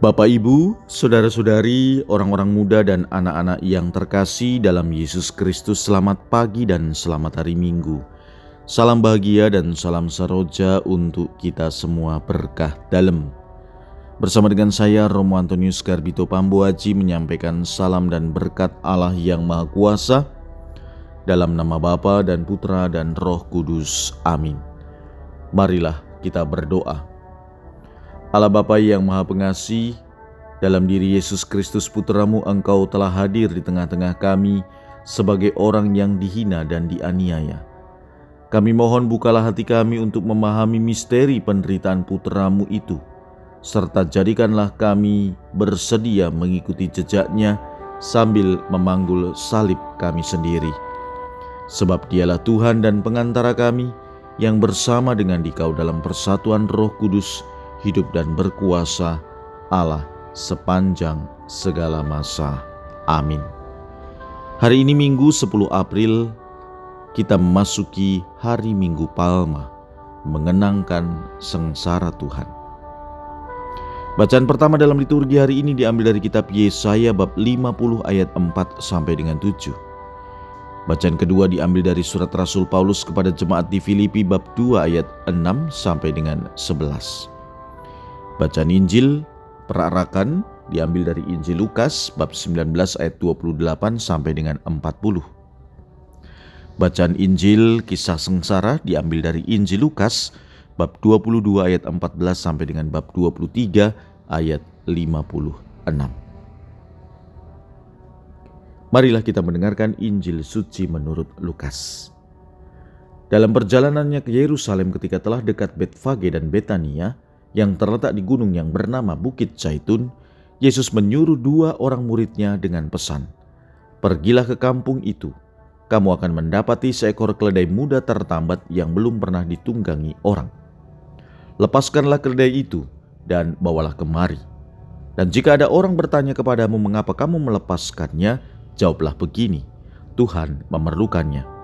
Bapak, Ibu, saudara-saudari, orang-orang muda, dan anak-anak yang terkasih dalam Yesus Kristus, selamat pagi dan selamat hari Minggu. Salam bahagia dan salam saroja untuk kita semua berkah dalam. Bersama dengan saya, Romo Antonius Garbito Pambuaji menyampaikan salam dan berkat Allah yang Maha Kuasa dalam nama Bapa dan Putra dan Roh Kudus. Amin. Marilah kita berdoa. Allah Bapa yang Maha Pengasih, dalam diri Yesus Kristus Putramu Engkau telah hadir di tengah-tengah kami sebagai orang yang dihina dan dianiaya. Kami mohon bukalah hati kami untuk memahami misteri penderitaan putramu itu, serta jadikanlah kami bersedia mengikuti jejaknya sambil memanggul salib kami sendiri. Sebab dialah Tuhan dan pengantara kami yang bersama dengan dikau dalam persatuan roh kudus, hidup dan berkuasa Allah sepanjang segala masa. Amin. Hari ini Minggu 10 April kita memasuki hari Minggu Palma, mengenangkan sengsara Tuhan. Bacaan pertama dalam liturgi hari ini diambil dari kitab Yesaya bab 50 ayat 4 sampai dengan 7. Bacaan kedua diambil dari surat Rasul Paulus kepada jemaat di Filipi bab 2 ayat 6 sampai dengan 11. Bacaan Injil perarakan diambil dari Injil Lukas bab 19 ayat 28 sampai dengan 40. Bacaan Injil kisah sengsara diambil dari Injil Lukas bab 22 ayat 14 sampai dengan bab 23 ayat 56. Marilah kita mendengarkan Injil suci menurut Lukas. Dalam perjalanannya ke Yerusalem ketika telah dekat Betfage dan Betania, yang terletak di gunung yang bernama Bukit Zaitun, Yesus menyuruh dua orang muridnya dengan pesan, Pergilah ke kampung itu, kamu akan mendapati seekor keledai muda tertambat yang belum pernah ditunggangi orang. Lepaskanlah keledai itu dan bawalah kemari. Dan jika ada orang bertanya kepadamu mengapa kamu melepaskannya, jawablah begini, Tuhan memerlukannya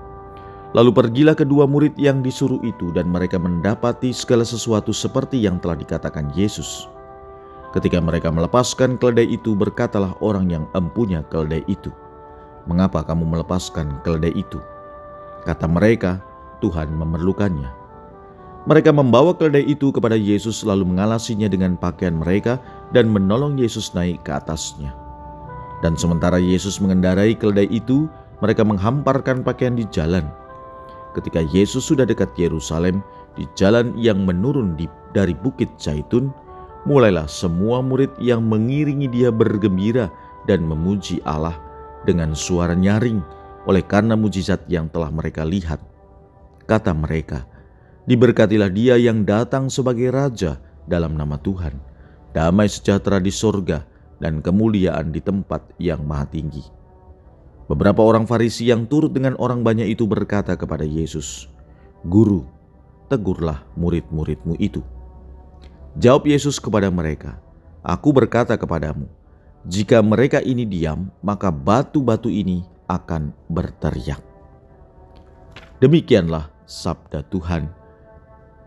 Lalu pergilah kedua murid yang disuruh itu dan mereka mendapati segala sesuatu seperti yang telah dikatakan Yesus. Ketika mereka melepaskan keledai itu, berkatalah orang yang empunya keledai itu, "Mengapa kamu melepaskan keledai itu?" Kata mereka, "Tuhan memerlukannya." Mereka membawa keledai itu kepada Yesus lalu mengalasinya dengan pakaian mereka dan menolong Yesus naik ke atasnya. Dan sementara Yesus mengendarai keledai itu, mereka menghamparkan pakaian di jalan ketika Yesus sudah dekat Yerusalem di jalan yang menurun di, dari Bukit Zaitun, mulailah semua murid yang mengiringi dia bergembira dan memuji Allah dengan suara nyaring oleh karena mujizat yang telah mereka lihat. Kata mereka, diberkatilah dia yang datang sebagai Raja dalam nama Tuhan, damai sejahtera di sorga dan kemuliaan di tempat yang maha tinggi. Beberapa orang Farisi yang turut dengan orang banyak itu berkata kepada Yesus, "Guru, tegurlah murid-muridmu itu." Jawab Yesus kepada mereka, "Aku berkata kepadamu, jika mereka ini diam, maka batu-batu ini akan berteriak." Demikianlah sabda Tuhan.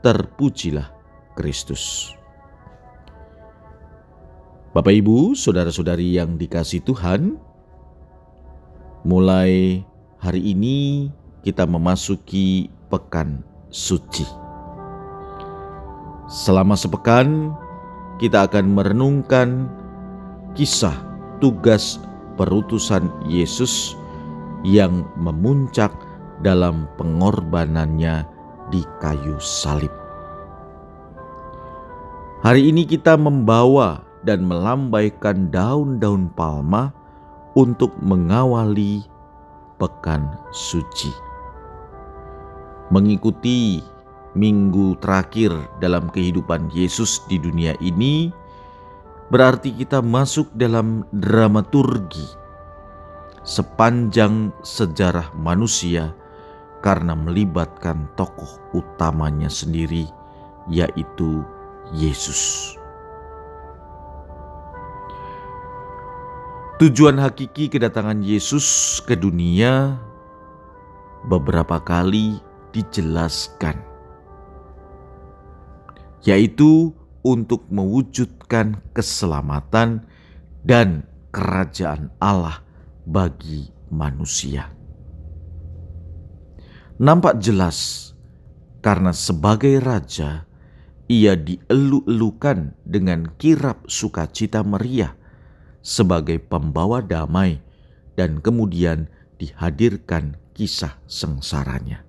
Terpujilah Kristus. Bapak, ibu, saudara-saudari yang dikasih Tuhan, Mulai hari ini kita memasuki pekan suci. Selama sepekan kita akan merenungkan kisah tugas perutusan Yesus yang memuncak dalam pengorbanannya di kayu salib. Hari ini kita membawa dan melambaikan daun-daun palma untuk mengawali pekan suci. Mengikuti minggu terakhir dalam kehidupan Yesus di dunia ini berarti kita masuk dalam dramaturgi sepanjang sejarah manusia karena melibatkan tokoh utamanya sendiri yaitu Yesus. Tujuan hakiki kedatangan Yesus ke dunia beberapa kali dijelaskan, yaitu untuk mewujudkan keselamatan dan kerajaan Allah bagi manusia. Nampak jelas karena sebagai raja ia dielu-elukan dengan kirap sukacita meriah sebagai pembawa damai dan kemudian dihadirkan kisah sengsaranya.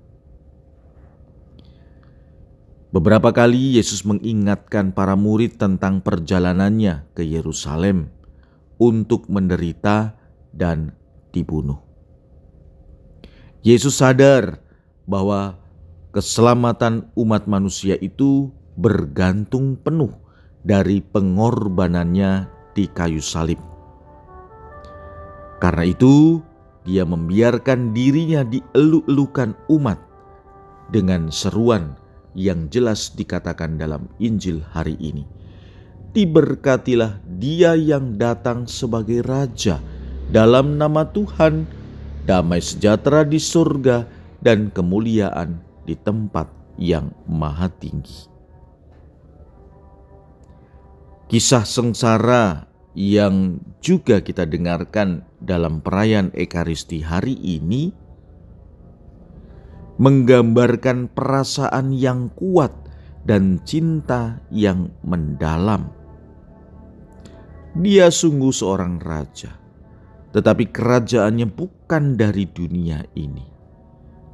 Beberapa kali Yesus mengingatkan para murid tentang perjalanannya ke Yerusalem untuk menderita dan dibunuh. Yesus sadar bahwa keselamatan umat manusia itu bergantung penuh dari pengorbanannya di kayu salib. Karena itu, dia membiarkan dirinya dielu-elukan umat dengan seruan yang jelas dikatakan dalam Injil hari ini. Diberkatilah dia yang datang sebagai Raja dalam nama Tuhan, damai sejahtera di surga dan kemuliaan di tempat yang maha tinggi. Kisah sengsara yang juga kita dengarkan dalam perayaan Ekaristi hari ini menggambarkan perasaan yang kuat dan cinta yang mendalam. Dia sungguh seorang raja, tetapi kerajaannya bukan dari dunia ini.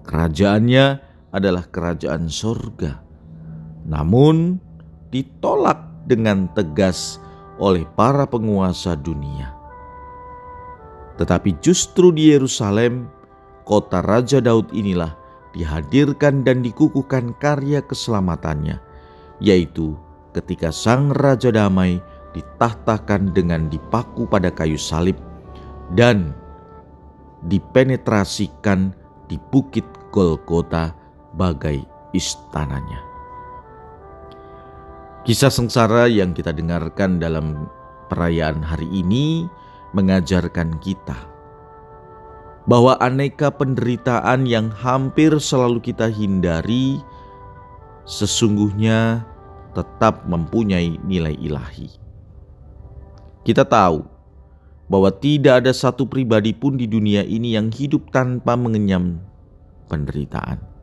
Kerajaannya adalah kerajaan sorga, namun ditolak dengan tegas oleh para penguasa dunia. Tetapi justru di Yerusalem, kota Raja Daud inilah dihadirkan dan dikukuhkan karya keselamatannya, yaitu ketika Sang Raja Damai ditahtakan dengan dipaku pada kayu salib dan dipenetrasikan di bukit Golgota bagai istananya. Kisah sengsara yang kita dengarkan dalam perayaan hari ini mengajarkan kita bahwa aneka penderitaan yang hampir selalu kita hindari sesungguhnya tetap mempunyai nilai ilahi. Kita tahu bahwa tidak ada satu pribadi pun di dunia ini yang hidup tanpa mengenyam penderitaan.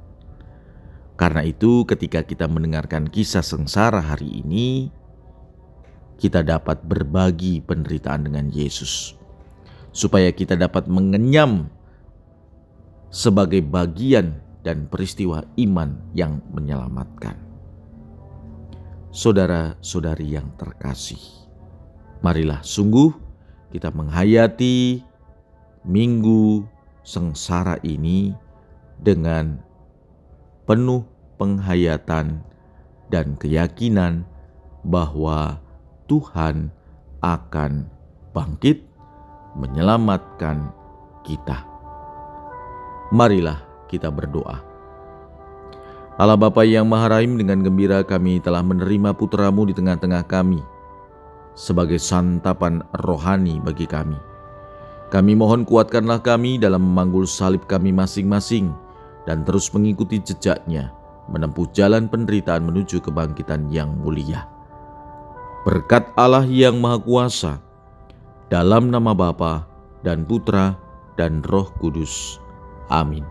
Karena itu, ketika kita mendengarkan kisah sengsara hari ini, kita dapat berbagi penderitaan dengan Yesus supaya kita dapat mengenyam sebagai bagian dan peristiwa iman yang menyelamatkan. Saudara-saudari yang terkasih, marilah sungguh kita menghayati minggu sengsara ini dengan penuh penghayatan dan keyakinan bahwa Tuhan akan bangkit menyelamatkan kita. Marilah kita berdoa. Allah Bapa yang Maha Rahim dengan gembira kami telah menerima putramu di tengah-tengah kami sebagai santapan rohani bagi kami. Kami mohon kuatkanlah kami dalam memanggul salib kami masing-masing dan terus mengikuti jejaknya menempuh jalan penderitaan menuju kebangkitan yang mulia. Berkat Allah yang Maha Kuasa, dalam nama Bapa dan Putra dan Roh Kudus. Amin.